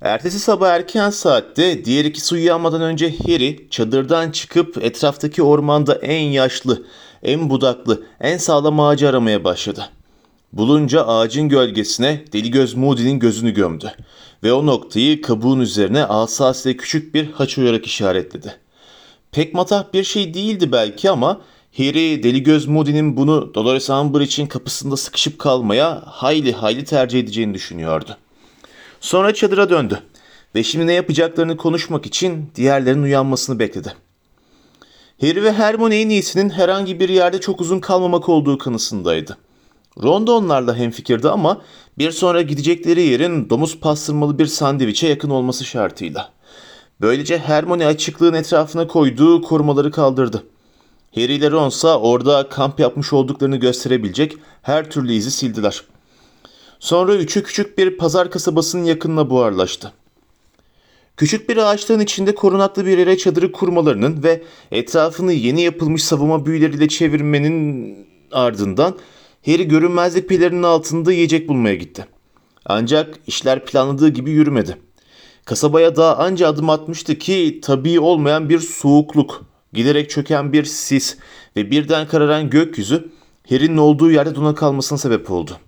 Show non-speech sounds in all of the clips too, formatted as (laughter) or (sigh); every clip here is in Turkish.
Ertesi sabah erken saatte diğer ikisi uyanmadan önce Harry çadırdan çıkıp etraftaki ormanda en yaşlı, en budaklı, en sağlam ağacı aramaya başladı. Bulunca ağacın gölgesine deli göz Moody'nin gözünü gömdü ve o noktayı kabuğun üzerine asasıyla küçük bir haç oyarak işaretledi. Pek matah bir şey değildi belki ama Harry deli göz Moody'nin bunu Dolores Umbridge'in kapısında sıkışıp kalmaya hayli hayli tercih edeceğini düşünüyordu. Sonra çadıra döndü ve şimdi ne yapacaklarını konuşmak için diğerlerinin uyanmasını bekledi. Harry ve Hermione iyisinin herhangi bir yerde çok uzun kalmamak olduğu kanısındaydı. Ron da onlarla hemfikirdi ama bir sonra gidecekleri yerin domuz pastırmalı bir sandviçe yakın olması şartıyla. Böylece Hermione açıklığın etrafına koyduğu korumaları kaldırdı. Harry ile Ron ise orada kamp yapmış olduklarını gösterebilecek her türlü izi sildiler. Sonra üçü küçük bir pazar kasabasının yakınına buharlaştı. Küçük bir ağaçlığın içinde korunaklı bir yere çadırı kurmalarının ve etrafını yeni yapılmış savunma büyüleriyle çevirmenin ardından Harry görünmezlik pelerinin altında yiyecek bulmaya gitti. Ancak işler planladığı gibi yürümedi. Kasabaya daha anca adım atmıştı ki tabii olmayan bir soğukluk, giderek çöken bir sis ve birden kararan gökyüzü Harry'nin olduğu yerde dona kalmasına sebep oldu.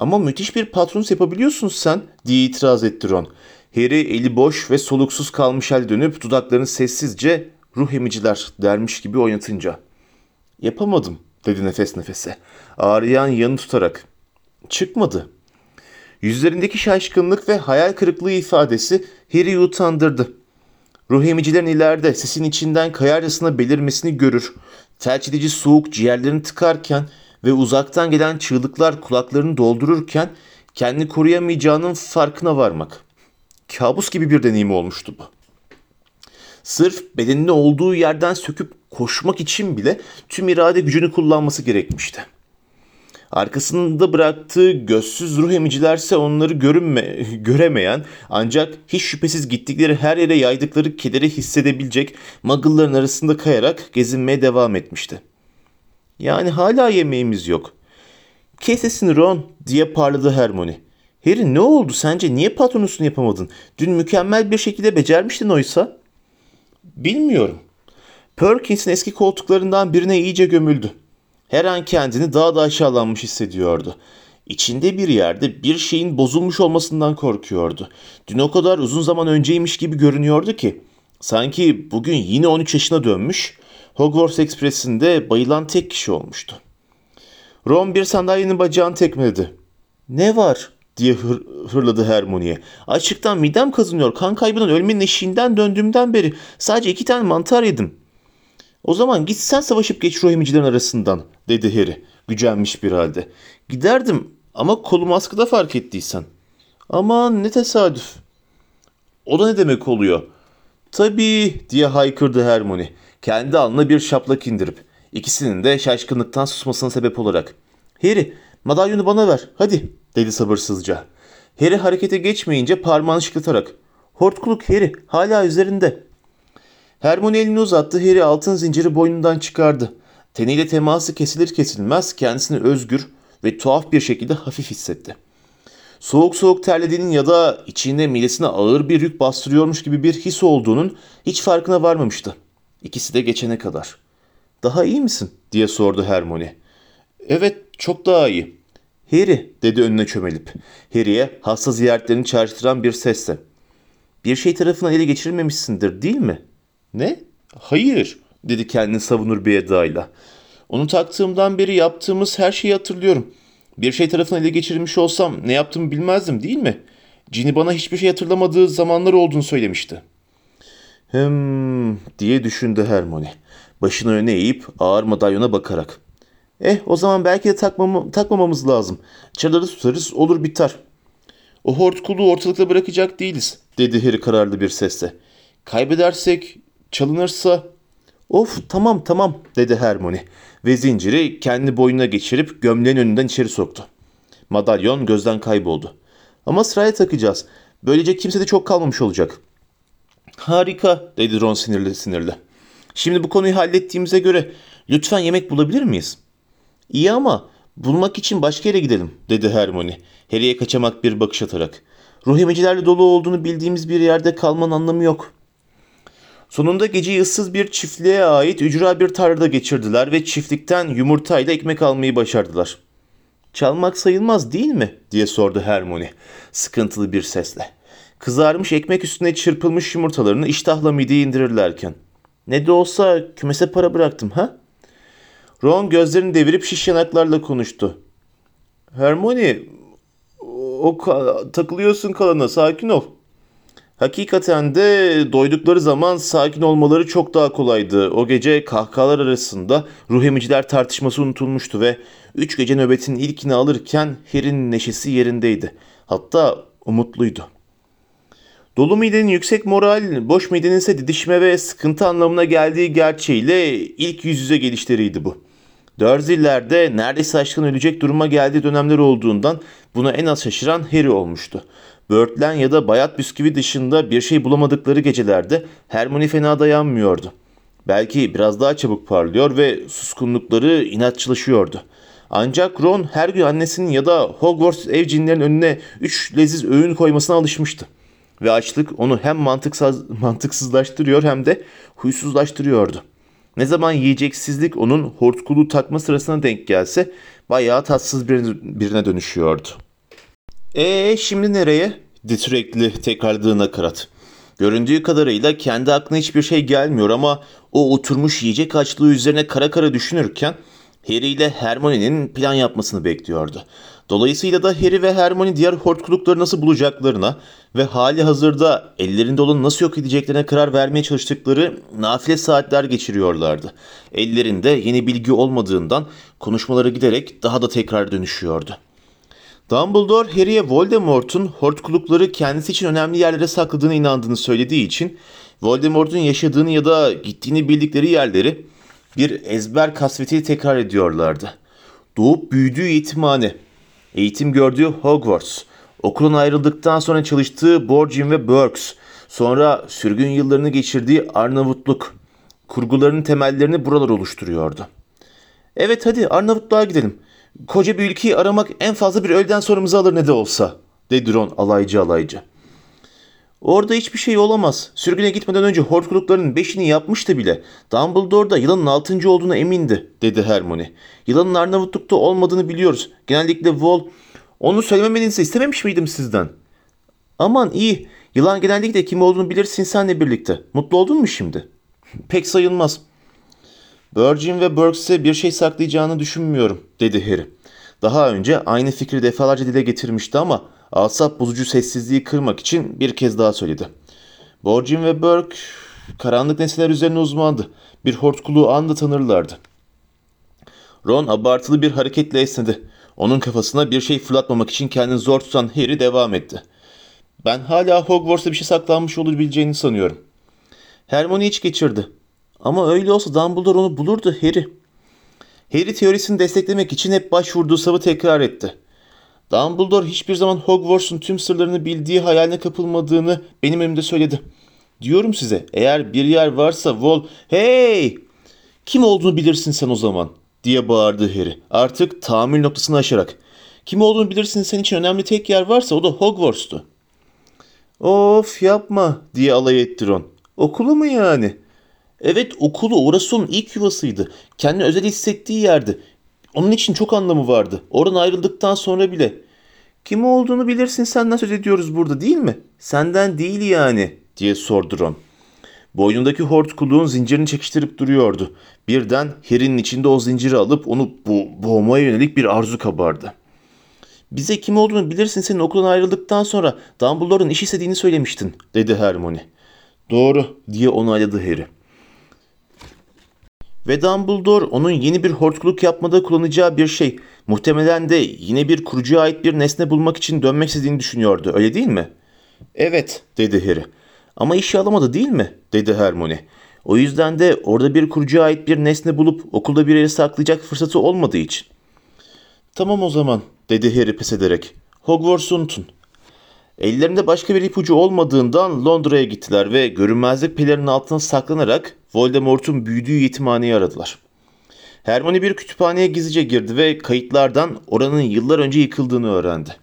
Ama müthiş bir patronus yapabiliyorsun sen diye itiraz etti Ron. Harry eli boş ve soluksuz kalmış halde dönüp dudaklarını sessizce ruh emiciler dermiş gibi oynatınca. Yapamadım dedi nefes nefese. Ağrıyan yanı tutarak. Çıkmadı. Yüzlerindeki şaşkınlık ve hayal kırıklığı ifadesi Harry'i utandırdı. Ruh emicilerin ileride sesin içinden kayarcasına belirmesini görür. Felç edici soğuk ciğerlerini tıkarken ve uzaktan gelen çığlıklar kulaklarını doldururken kendini koruyamayacağının farkına varmak. Kabus gibi bir deneyim olmuştu bu. Sırf bedenini olduğu yerden söküp koşmak için bile tüm irade gücünü kullanması gerekmişti. Arkasında bıraktığı gözsüz ruh emicilerse onları görünme, (laughs) göremeyen ancak hiç şüphesiz gittikleri her yere yaydıkları kederi hissedebilecek muggle'ların arasında kayarak gezinmeye devam etmişti. Yani hala yemeğimiz yok. Kesesin Ron diye parladı Hermione. Harry ne oldu sence niye patronusunu yapamadın? Dün mükemmel bir şekilde becermiştin oysa. Bilmiyorum. Perkins'in eski koltuklarından birine iyice gömüldü. Her an kendini daha da aşağılanmış hissediyordu. İçinde bir yerde bir şeyin bozulmuş olmasından korkuyordu. Dün o kadar uzun zaman önceymiş gibi görünüyordu ki. Sanki bugün yine 13 yaşına dönmüş, Hogwarts Express'inde bayılan tek kişi olmuştu. Ron bir sandalyenin bacağını tekmeledi. Ne var? diye hır, hırladı Hermione'ye. Açıktan midem kazınıyor. Kan kaybından ölmenin eşiğinden döndüğümden beri sadece iki tane mantar yedim. O zaman git sen savaşıp geç ruh emicilerin arasından dedi Harry gücenmiş bir halde. Giderdim ama kolum askıda fark ettiysen. Aman ne tesadüf. O da ne demek oluyor? Tabii diye haykırdı Hermione. Kendi alnına bir şaplak indirip. ikisinin de şaşkınlıktan susmasına sebep olarak. Harry madalyonu bana ver hadi dedi sabırsızca. Harry harekete geçmeyince parmağını şıklatarak. Hortkuluk Harry hala üzerinde. Hermione elini uzattı. Harry altın zinciri boynundan çıkardı. Teniyle teması kesilir kesilmez kendisini özgür ve tuhaf bir şekilde hafif hissetti. Soğuk soğuk terlediğinin ya da içinde midesine ağır bir yük bastırıyormuş gibi bir his olduğunun hiç farkına varmamıştı. İkisi de geçene kadar. Daha iyi misin? diye sordu Hermione. Evet çok daha iyi. Harry dedi önüne çömelip. Harry'e hasta ziyaretlerini çağrıştıran bir sesle. Bir şey tarafından ele geçirilmemişsindir değil mi? Ne? Hayır dedi kendini savunur bir edayla. Onu taktığımdan beri yaptığımız her şeyi hatırlıyorum. Bir şey tarafından ele geçirilmiş olsam ne yaptığımı bilmezdim değil mi? Cini bana hiçbir şey hatırlamadığı zamanlar olduğunu söylemişti. Hem diye düşündü Hermione. Başını öne eğip ağır madalyona bakarak. Eh o zaman belki de takmam takmamamız lazım. Çadırı tutarız olur biter. O hortkuluğu ortalıkta bırakacak değiliz dedi Harry kararlı bir sesle. Kaybedersek çalınırsa... Of tamam tamam dedi Hermione ve zinciri kendi boynuna geçirip gömleğin önünden içeri soktu. Madalyon gözden kayboldu. Ama sıraya takacağız. Böylece kimse de çok kalmamış olacak. Harika dedi Ron sinirli sinirli. Şimdi bu konuyu hallettiğimize göre lütfen yemek bulabilir miyiz? İyi ama Bulmak için başka yere gidelim dedi Hermione. Harry'e kaçamak bir bakış atarak. Ruh emicilerle dolu olduğunu bildiğimiz bir yerde kalmanın anlamı yok. Sonunda geceyi ıssız bir çiftliğe ait ücra bir tarlada geçirdiler ve çiftlikten yumurtayla ekmek almayı başardılar. Çalmak sayılmaz değil mi? diye sordu Hermione sıkıntılı bir sesle. Kızarmış ekmek üstüne çırpılmış yumurtalarını iştahla mideye indirirlerken. Ne de olsa kümese para bıraktım ha? Ron gözlerini devirip şiş yanaklarla konuştu. Hermione o ka- takılıyorsun kalana sakin ol. Hakikaten de doydukları zaman sakin olmaları çok daha kolaydı. O gece kahkahalar arasında ruh emiciler tartışması unutulmuştu ve üç gece nöbetin ilkini alırken Harry'nin neşesi yerindeydi. Hatta umutluydu. Dolu midenin yüksek moral, boş midenin ise didişme ve sıkıntı anlamına geldiği gerçeğiyle ilk yüz yüze gelişleriydi bu. Dursley'lerde neredeyse aşkın ölecek duruma geldiği dönemler olduğundan buna en az şaşıran Harry olmuştu. Börtlen ya da bayat bisküvi dışında bir şey bulamadıkları gecelerde Hermione fena dayanmıyordu. Belki biraz daha çabuk parlıyor ve suskunlukları inatçılaşıyordu. Ancak Ron her gün annesinin ya da Hogwarts ev cinlerinin önüne üç leziz öğün koymasına alışmıştı. Ve açlık onu hem mantıksız, mantıksızlaştırıyor hem de huysuzlaştırıyordu. Ne zaman yiyeceksizlik onun hortkulu takma sırasına denk gelse bayağı tatsız birine, birine dönüşüyordu. Ee şimdi nereye? di sürekli tekrarladığı nakarat. Göründüğü kadarıyla kendi aklına hiçbir şey gelmiyor ama o oturmuş yiyecek açlığı üzerine kara kara düşünürken Harry ile Hermione'nin plan yapmasını bekliyordu. Dolayısıyla da Harry ve Hermione diğer hortkulukları nasıl bulacaklarına ve hali hazırda ellerinde olanı nasıl yok edeceklerine karar vermeye çalıştıkları nafile saatler geçiriyorlardı. Ellerinde yeni bilgi olmadığından konuşmaları giderek daha da tekrar dönüşüyordu. Dumbledore Harry'e Voldemort'un hortkulukları kendisi için önemli yerlere sakladığını inandığını söylediği için Voldemort'un yaşadığını ya da gittiğini bildikleri yerleri bir ezber kasvetiyle tekrar ediyorlardı. Doğup büyüdüğü yetimhane, eğitim gördüğü Hogwarts, okulun ayrıldıktan sonra çalıştığı Borgin ve Burks, sonra sürgün yıllarını geçirdiği Arnavutluk, kurgularının temellerini buralar oluşturuyordu. Evet hadi Arnavutluğa gidelim. Koca bir ülkeyi aramak en fazla bir öğleden sonramızı alır ne de olsa, dedi Ron alaycı alaycı. Orada hiçbir şey olamaz. Sürgüne gitmeden önce hortkuluklarının beşini yapmıştı bile. Dumbledore da yılanın altıncı olduğuna emindi, dedi Hermione. Yılanın Arnavutluk'ta olmadığını biliyoruz. Genellikle Vol... Onu söylememenizi istememiş miydim sizden? Aman iyi. Yılan genellikle kim olduğunu bilirsin senle birlikte. Mutlu oldun mu şimdi? (laughs) Pek sayılmaz. Virgin ve Burks'e bir şey saklayacağını düşünmüyorum, dedi Harry. Daha önce aynı fikri defalarca dile getirmişti ama asap bozucu sessizliği kırmak için bir kez daha söyledi. Borgin ve Burke karanlık nesneler üzerine uzmandı. Bir hortkuluğu anda tanırlardı. Ron abartılı bir hareketle esnedi. Onun kafasına bir şey fırlatmamak için kendini zor tutan Harry devam etti. Ben hala Hogwarts'ta bir şey saklanmış olabileceğini sanıyorum. Hermione iç geçirdi. Ama öyle olsa Dumbledore onu bulurdu Harry. Harry teorisini desteklemek için hep başvurduğu savı tekrar etti. Dumbledore hiçbir zaman Hogwarts'un tüm sırlarını bildiği hayaline kapılmadığını benim önümde söyledi. Diyorum size eğer bir yer varsa Vol... Hey! Kim olduğunu bilirsin sen o zaman diye bağırdı Harry. Artık tahammül noktasını aşarak. Kim olduğunu bilirsin senin için önemli tek yer varsa o da Hogwarts'tu. Of yapma diye alay etti Ron. Okulu mu yani? Evet okulu orası onun ilk yuvasıydı. Kendini özel hissettiği yerdi. Onun için çok anlamı vardı. Oradan ayrıldıktan sonra bile. Kim olduğunu bilirsin senden söz ediyoruz burada değil mi? Senden değil yani diye sordu Ron. Boynundaki hortkuluğun zincirini çekiştirip duruyordu. Birden Harry'nin içinde o zinciri alıp onu bu boğmaya yönelik bir arzu kabardı. Bize kim olduğunu bilirsin senin okuldan ayrıldıktan sonra Dumbledore'un iş istediğini söylemiştin dedi Hermione. Doğru diye onayladı Harry. Ve Dumbledore onun yeni bir hortkuluk yapmada kullanacağı bir şey, muhtemelen de yine bir kurucuya ait bir nesne bulmak için dönmek istediğini düşünüyordu, öyle değil mi? Evet, dedi Harry. Ama işe alamadı değil mi? dedi Hermione. O yüzden de orada bir kurucuya ait bir nesne bulup okulda bir yere saklayacak fırsatı olmadığı için. Tamam o zaman, dedi Harry pes ederek. Hogwarts'u unutun. Ellerinde başka bir ipucu olmadığından Londra'ya gittiler ve görünmezlik pelerinin altına saklanarak Voldemort'un büyüdüğü yetimhaneyi aradılar. Hermione bir kütüphaneye gizlice girdi ve kayıtlardan oranın yıllar önce yıkıldığını öğrendi.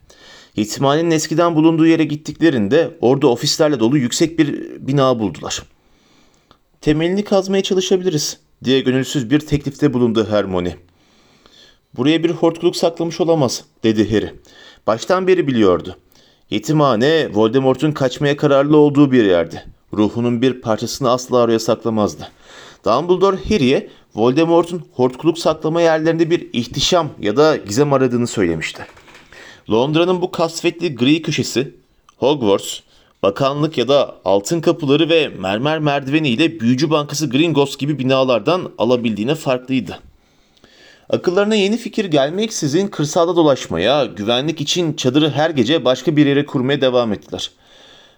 İhtimalin eskiden bulunduğu yere gittiklerinde orada ofislerle dolu yüksek bir bina buldular. Temelini kazmaya çalışabiliriz diye gönülsüz bir teklifte bulundu Hermione. Buraya bir hortkuluk saklamış olamaz dedi Harry. Baştan beri biliyordu. Yetimhane Voldemort'un kaçmaya kararlı olduğu bir yerdi. Ruhunun bir parçasını asla oraya saklamazdı. Dumbledore Harry'e Voldemort'un hortkuluk saklama yerlerinde bir ihtişam ya da gizem aradığını söylemişti. Londra'nın bu kasvetli gri köşesi, Hogwarts, bakanlık ya da altın kapıları ve mermer merdiveni ile büyücü bankası Gringotts gibi binalardan alabildiğine farklıydı. Akıllarına yeni fikir gelmeksizin kırsalda dolaşmaya, güvenlik için çadırı her gece başka bir yere kurmaya devam ettiler.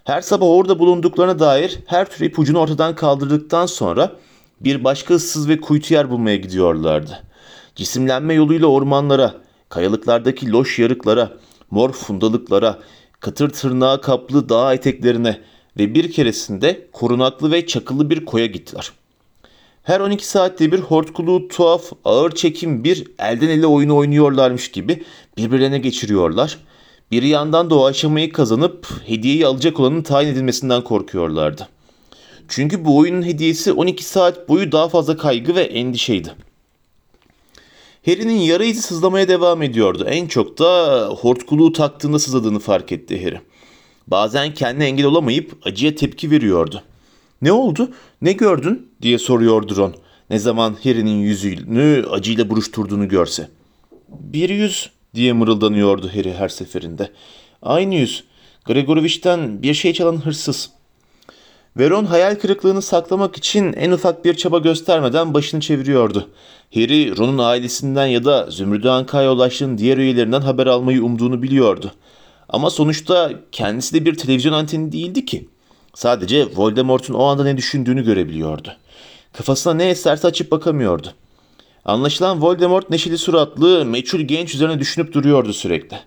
Her sabah orada bulunduklarına dair her tür ipucunu ortadan kaldırdıktan sonra bir başka ıssız ve kuytu yer bulmaya gidiyorlardı. Cisimlenme yoluyla ormanlara, kayalıklardaki loş yarıklara, mor fundalıklara, katır tırnağa kaplı dağ eteklerine ve bir keresinde korunaklı ve çakıllı bir koya gittiler. Her 12 saatte bir hortkuluğu tuhaf, ağır çekim bir elden ele oyunu oynuyorlarmış gibi birbirlerine geçiriyorlar. Bir yandan da o aşamayı kazanıp hediyeyi alacak olanın tayin edilmesinden korkuyorlardı. Çünkü bu oyunun hediyesi 12 saat boyu daha fazla kaygı ve endişeydi. Harry'nin yara izi sızlamaya devam ediyordu. En çok da hortkuluğu taktığında sızladığını fark etti Harry. Bazen kendine engel olamayıp acıya tepki veriyordu. Ne oldu? Ne gördün? diye soruyordu Ron. Ne zaman Harry'nin yüzünü acıyla buruşturduğunu görse. Bir yüz diye mırıldanıyordu Harry her seferinde. Aynı yüz. Gregorovich'ten bir şey çalan hırsız. Veron hayal kırıklığını saklamak için en ufak bir çaba göstermeden başını çeviriyordu. Harry, Ron'un ailesinden ya da Zümrüdü Anka'ya ulaştığın diğer üyelerinden haber almayı umduğunu biliyordu. Ama sonuçta kendisi de bir televizyon anteni değildi ki. Sadece Voldemort'un o anda ne düşündüğünü görebiliyordu. Kafasına ne eserse açıp bakamıyordu. Anlaşılan Voldemort neşeli suratlı, meçhul genç üzerine düşünüp duruyordu sürekli.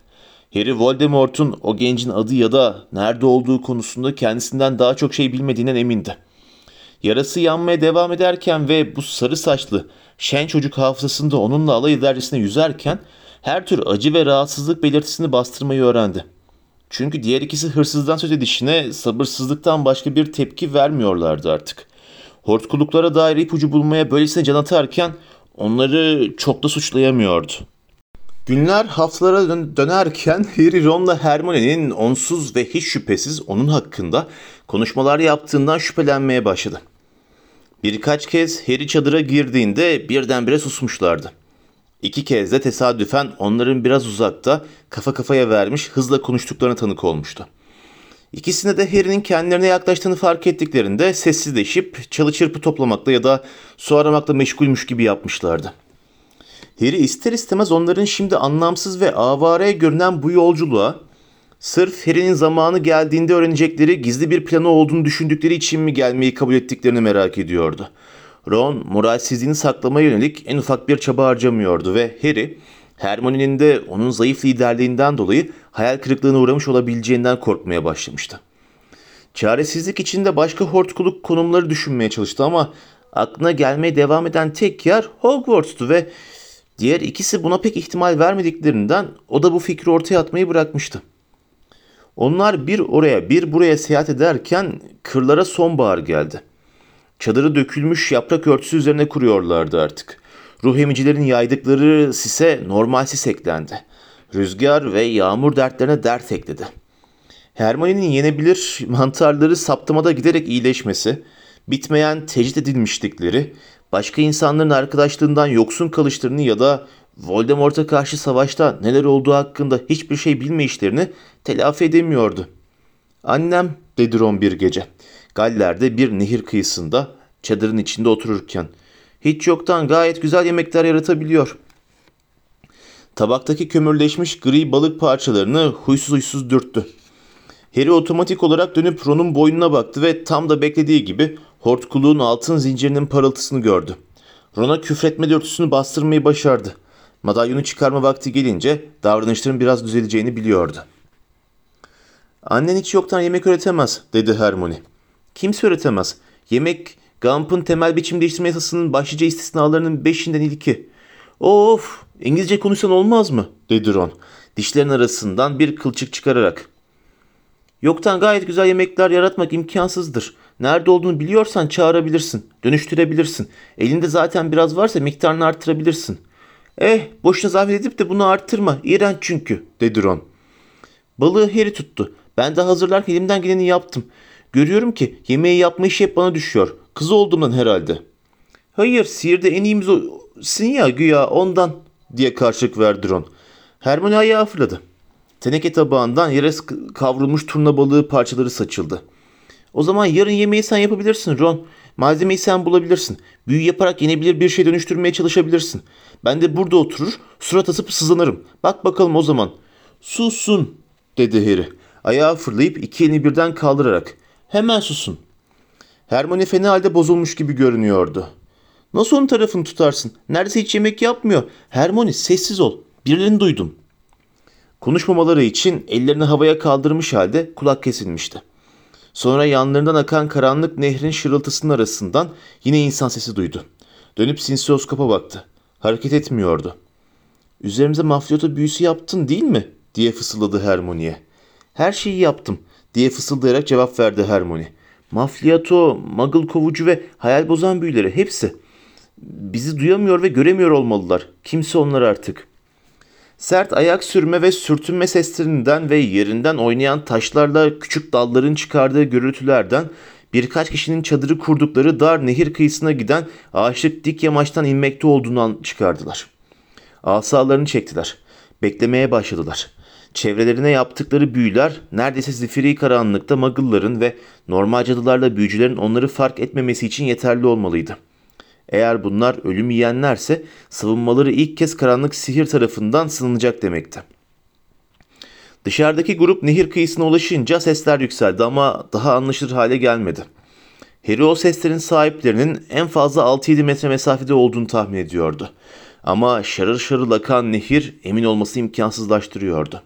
Harry Voldemort'un o gencin adı ya da nerede olduğu konusunda kendisinden daha çok şey bilmediğinden emindi. Yarası yanmaya devam ederken ve bu sarı saçlı, şen çocuk hafızasında onunla alay edercesine yüzerken her tür acı ve rahatsızlık belirtisini bastırmayı öğrendi. Çünkü diğer ikisi hırsızdan söz edişine sabırsızlıktan başka bir tepki vermiyorlardı artık. Hortkuluklara dair ipucu bulmaya böylesine can atarken onları çok da suçlayamıyordu. Günler haftalara dön- dönerken (laughs) Harry Ron'la Hermione'nin onsuz ve hiç şüphesiz onun hakkında konuşmalar yaptığından şüphelenmeye başladı. Birkaç kez Harry çadıra girdiğinde birdenbire susmuşlardı. İki kez de tesadüfen onların biraz uzakta kafa kafaya vermiş hızla konuştuklarına tanık olmuştu. İkisinde de Harry'nin kendilerine yaklaştığını fark ettiklerinde sessizleşip çalı çırpı toplamakla ya da su aramakla meşgulmüş gibi yapmışlardı. Harry ister istemez onların şimdi anlamsız ve avare görünen bu yolculuğa sırf Harry'nin zamanı geldiğinde öğrenecekleri gizli bir planı olduğunu düşündükleri için mi gelmeyi kabul ettiklerini merak ediyordu. Ron moralsizliğini saklamaya yönelik en ufak bir çaba harcamıyordu ve Harry Hermione'nin de onun zayıf liderliğinden dolayı hayal kırıklığına uğramış olabileceğinden korkmaya başlamıştı. Çaresizlik içinde başka hortkuluk konumları düşünmeye çalıştı ama aklına gelmeye devam eden tek yer Hogwarts'tu ve diğer ikisi buna pek ihtimal vermediklerinden o da bu fikri ortaya atmayı bırakmıştı. Onlar bir oraya bir buraya seyahat ederken kırlara sonbahar geldi. Çadırı dökülmüş yaprak örtüsü üzerine kuruyorlardı artık. Ruh emicilerin yaydıkları sise normal sis eklendi. Rüzgar ve yağmur dertlerine dert ekledi. Hermione'nin yenebilir mantarları saptamada giderek iyileşmesi, bitmeyen tecrit edilmişlikleri, başka insanların arkadaşlığından yoksun kalışlarını ya da Voldemort'a karşı savaşta neler olduğu hakkında hiçbir şey bilmeyişlerini telafi edemiyordu. Annem dedi Ron bir gece. Galler'de bir nehir kıyısında çadırın içinde otururken. Hiç yoktan gayet güzel yemekler yaratabiliyor. Tabaktaki kömürleşmiş gri balık parçalarını huysuz huysuz dürttü. Harry otomatik olarak dönüp Ron'un boynuna baktı ve tam da beklediği gibi hortkuluğun altın zincirinin parıltısını gördü. Ron'a küfretme dürtüsünü bastırmayı başardı. Madalyonu çıkarma vakti gelince davranışların biraz düzeleceğini biliyordu. Annen hiç yoktan yemek öğretemez dedi Hermione. Kimse öğretemez. Yemek Gump'ın temel biçim değiştirme yasasının başlıca istisnalarının beşinden ilki. Of, İngilizce konuşsan olmaz mı? dedi Ron. Dişlerin arasından bir kılçık çıkararak. Yoktan gayet güzel yemekler yaratmak imkansızdır. Nerede olduğunu biliyorsan çağırabilirsin, dönüştürebilirsin. Elinde zaten biraz varsa miktarını arttırabilirsin. Eh, boşuna zahmet edip de bunu arttırma. İğrenç çünkü, dedi Ron. Balığı Harry tuttu. Ben de hazırlarken elimden geleni yaptım. Görüyorum ki yemeği yapma işi hep bana düşüyor. Kız olduğumdan herhalde. Hayır, sihirde en iyimiz olsun ya güya ondan diye karşılık verdi Ron. Hermione ayağa fırladı. Teneke tabağından yere kavrulmuş turna balığı parçaları saçıldı. O zaman yarın yemeği sen yapabilirsin Ron. Malzemeyi sen bulabilirsin. Büyü yaparak yenebilir bir şey dönüştürmeye çalışabilirsin. Ben de burada oturur, surat asıp sızlanırım. Bak bakalım o zaman. Susun, dedi Harry. Ayağa fırlayıp iki elini birden kaldırarak. Hemen susun. Hermione fena halde bozulmuş gibi görünüyordu. Nasıl onun tarafını tutarsın? Neredeyse hiç yemek yapmıyor. Hermione sessiz ol. Birilerini duydum. Konuşmamaları için ellerini havaya kaldırmış halde kulak kesilmişti. Sonra yanlarından akan karanlık nehrin şırıltısının arasından yine insan sesi duydu. Dönüp sinsiyoskopa baktı. Hareket etmiyordu. Üzerimize mafyoto büyüsü yaptın değil mi? diye fısıldadı Hermione'ye. Her şeyi yaptım diye fısıldayarak cevap verdi Hermione. Mafliyato, magıl kovucu ve hayal bozan büyüleri hepsi. Bizi duyamıyor ve göremiyor olmalılar. Kimse onlar artık. Sert ayak sürme ve sürtünme seslerinden ve yerinden oynayan taşlarla küçük dalların çıkardığı gürültülerden birkaç kişinin çadırı kurdukları dar nehir kıyısına giden ağaçlık dik yamaçtan inmekte olduğunu an- çıkardılar. Asalarını çektiler. Beklemeye başladılar. Çevrelerine yaptıkları büyüler neredeyse zifiri karanlıkta magılların ve normal cadılarla büyücülerin onları fark etmemesi için yeterli olmalıydı. Eğer bunlar ölüm yiyenlerse savunmaları ilk kez karanlık sihir tarafından sınanacak demekti. Dışarıdaki grup nehir kıyısına ulaşınca sesler yükseldi ama daha anlaşılır hale gelmedi. Harry o seslerin sahiplerinin en fazla 6-7 metre mesafede olduğunu tahmin ediyordu. Ama şarıl şarıl akan nehir emin olması imkansızlaştırıyordu.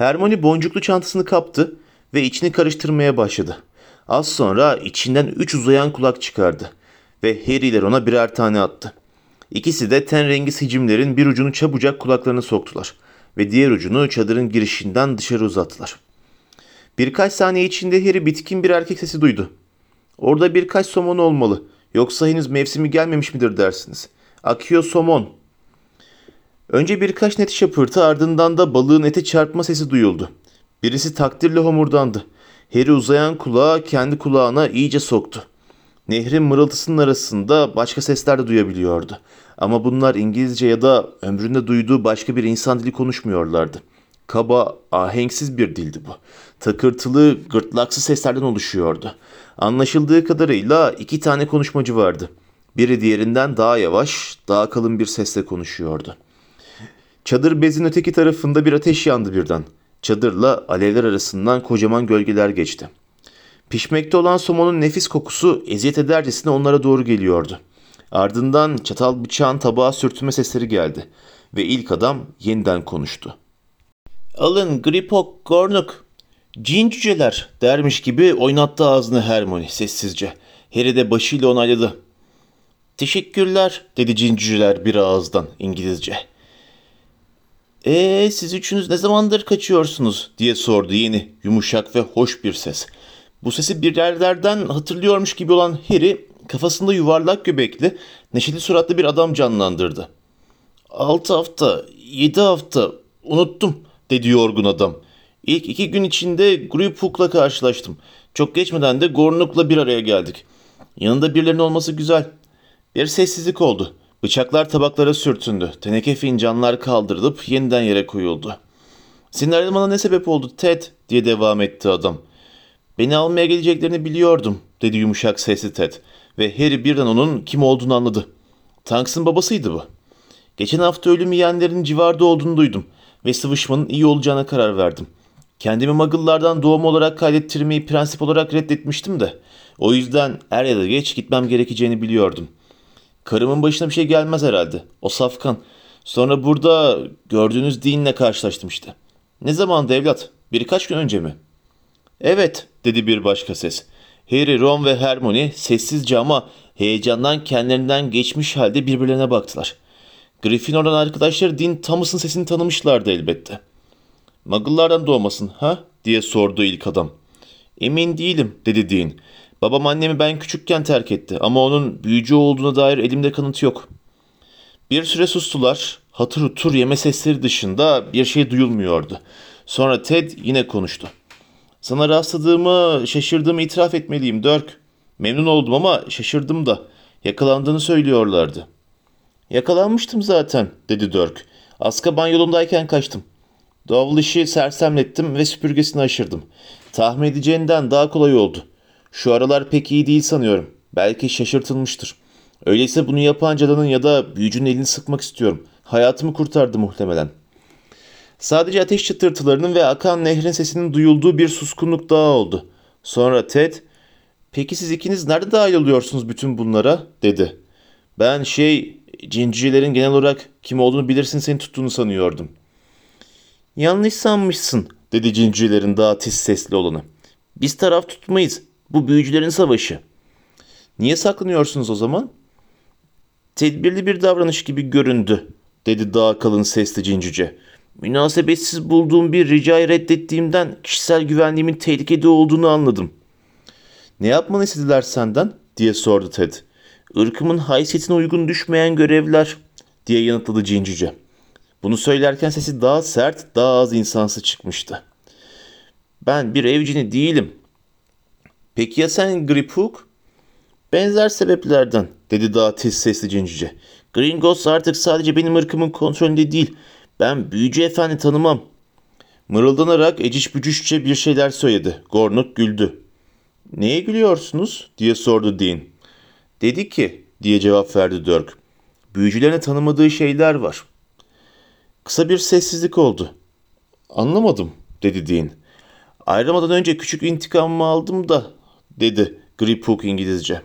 Hermione boncuklu çantasını kaptı ve içini karıştırmaya başladı. Az sonra içinden üç uzayan kulak çıkardı ve Harry'ler ona birer tane attı. İkisi de ten rengi sicimlerin bir ucunu çabucak kulaklarına soktular ve diğer ucunu çadırın girişinden dışarı uzattılar. Birkaç saniye içinde Harry bitkin bir erkek sesi duydu. Orada birkaç somon olmalı. Yoksa henüz mevsimi gelmemiş midir dersiniz? Akıyor somon. Önce birkaç net şapırtı ardından da balığın ete çarpma sesi duyuldu. Birisi takdirle homurdandı. Harry uzayan kulağı kendi kulağına iyice soktu. Nehrin mırıltısının arasında başka sesler de duyabiliyordu. Ama bunlar İngilizce ya da ömründe duyduğu başka bir insan dili konuşmuyorlardı. Kaba, ahenksiz bir dildi bu. Takırtılı, gırtlaksı seslerden oluşuyordu. Anlaşıldığı kadarıyla iki tane konuşmacı vardı. Biri diğerinden daha yavaş, daha kalın bir sesle konuşuyordu. Çadır bezin öteki tarafında bir ateş yandı birden. Çadırla alevler arasından kocaman gölgeler geçti. Pişmekte olan somonun nefis kokusu eziyet edercesine onlara doğru geliyordu. Ardından çatal bıçağın tabağa sürtünme sesleri geldi ve ilk adam yeniden konuştu. Alın gripok gornuk. Cin cüceler dermiş gibi oynattı ağzını Hermione sessizce. Harry de başıyla onayladı. Teşekkürler dedi cin cüceler bir ağızdan İngilizce. Ee siz üçünüz ne zamandır kaçıyorsunuz diye sordu yeni yumuşak ve hoş bir ses. Bu sesi bir yerlerden hatırlıyormuş gibi olan Harry kafasında yuvarlak göbekli, neşeli suratlı bir adam canlandırdı. Altı hafta, yedi hafta, unuttum dedi yorgun adam. İlk iki gün içinde Griphook'la karşılaştım. Çok geçmeden de Gornuk'la bir araya geldik. Yanında birilerinin olması güzel. Bir sessizlik oldu. Bıçaklar tabaklara sürtündü. Teneke fincanlar kaldırılıp yeniden yere koyuldu. Senin ayrılmana ne sebep oldu Ted diye devam etti adam. Beni almaya geleceklerini biliyordum dedi yumuşak sesli Ted ve Harry birden onun kim olduğunu anladı. Tanks'ın babasıydı bu. Geçen hafta ölüm yiyenlerin civarda olduğunu duydum ve sıvışmanın iyi olacağına karar verdim. Kendimi Muggle'lardan doğum olarak kaydettirmeyi prensip olarak reddetmiştim de o yüzden er ya da geç gitmem gerekeceğini biliyordum. Karımın başına bir şey gelmez herhalde. O safkan. Sonra burada gördüğünüz dinle karşılaştım işte. Ne zamandı evlat? Birkaç gün önce mi? Evet, dedi bir başka ses. Harry, Ron ve Hermione sessizce ama heyecandan kendilerinden geçmiş halde birbirlerine baktılar. Gryffindor'dan arkadaşları Dean Thomas'ın sesini tanımışlardı elbette. Muggle'lardan doğmasın ha? diye sordu ilk adam. Emin değilim dedi Dean. Babam annemi ben küçükken terk etti ama onun büyücü olduğuna dair elimde kanıt yok. Bir süre sustular. Hatır hutur yeme sesleri dışında bir şey duyulmuyordu. Sonra Ted yine konuştu. Sana rastladığımı, şaşırdığımı itiraf etmeliyim Dirk. Memnun oldum ama şaşırdım da. Yakalandığını söylüyorlardı. Yakalanmıştım zaten, dedi Dirk. Azkaban yolundayken kaçtım. Dovlish'i sersemlettim ve süpürgesini aşırdım. Tahmin edeceğinden daha kolay oldu. Şu aralar pek iyi değil sanıyorum. Belki şaşırtılmıştır. Öyleyse bunu yapan cadının ya da büyücünün elini sıkmak istiyorum. Hayatımı kurtardı muhtemelen. Sadece ateş çıtırtılarının ve akan nehrin sesinin duyulduğu bir suskunluk daha oldu. Sonra Ted, ''Peki siz ikiniz nerede dahil oluyorsunuz bütün bunlara?'' dedi. ''Ben şey, cincilerin genel olarak kim olduğunu bilirsin seni tuttuğunu sanıyordum.'' ''Yanlış sanmışsın.'' dedi cincilerin daha tiz sesli olanı. ''Biz taraf tutmayız. Bu büyücülerin savaşı.'' ''Niye saklanıyorsunuz o zaman?'' ''Tedbirli bir davranış gibi göründü.'' dedi daha kalın sesli cincice. Münasebetsiz bulduğum bir ricayı reddettiğimden kişisel güvenliğimin tehlikede olduğunu anladım. Ne yapmanı istediler senden? diye sordu Ted. Irkımın haysiyetine uygun düşmeyen görevler diye yanıtladı cincice. Bunu söylerken sesi daha sert, daha az insansı çıkmıştı. Ben bir evcini değilim. Peki ya sen Griphook? Benzer sebeplerden dedi daha tiz sesli cincice. Gringos artık sadece benim ırkımın kontrolünde değil. Ben büyücü efendi tanımam. Mırıldanarak eciş bücüşçe bir şeyler söyledi. Gornuk güldü. Neye gülüyorsunuz diye sordu Dean. Dedi ki diye cevap verdi Dirk. Büyücülerine tanımadığı şeyler var. Kısa bir sessizlik oldu. Anlamadım dedi Dean. Ayrılmadan önce küçük intikamımı aldım da dedi Griphook İngilizce.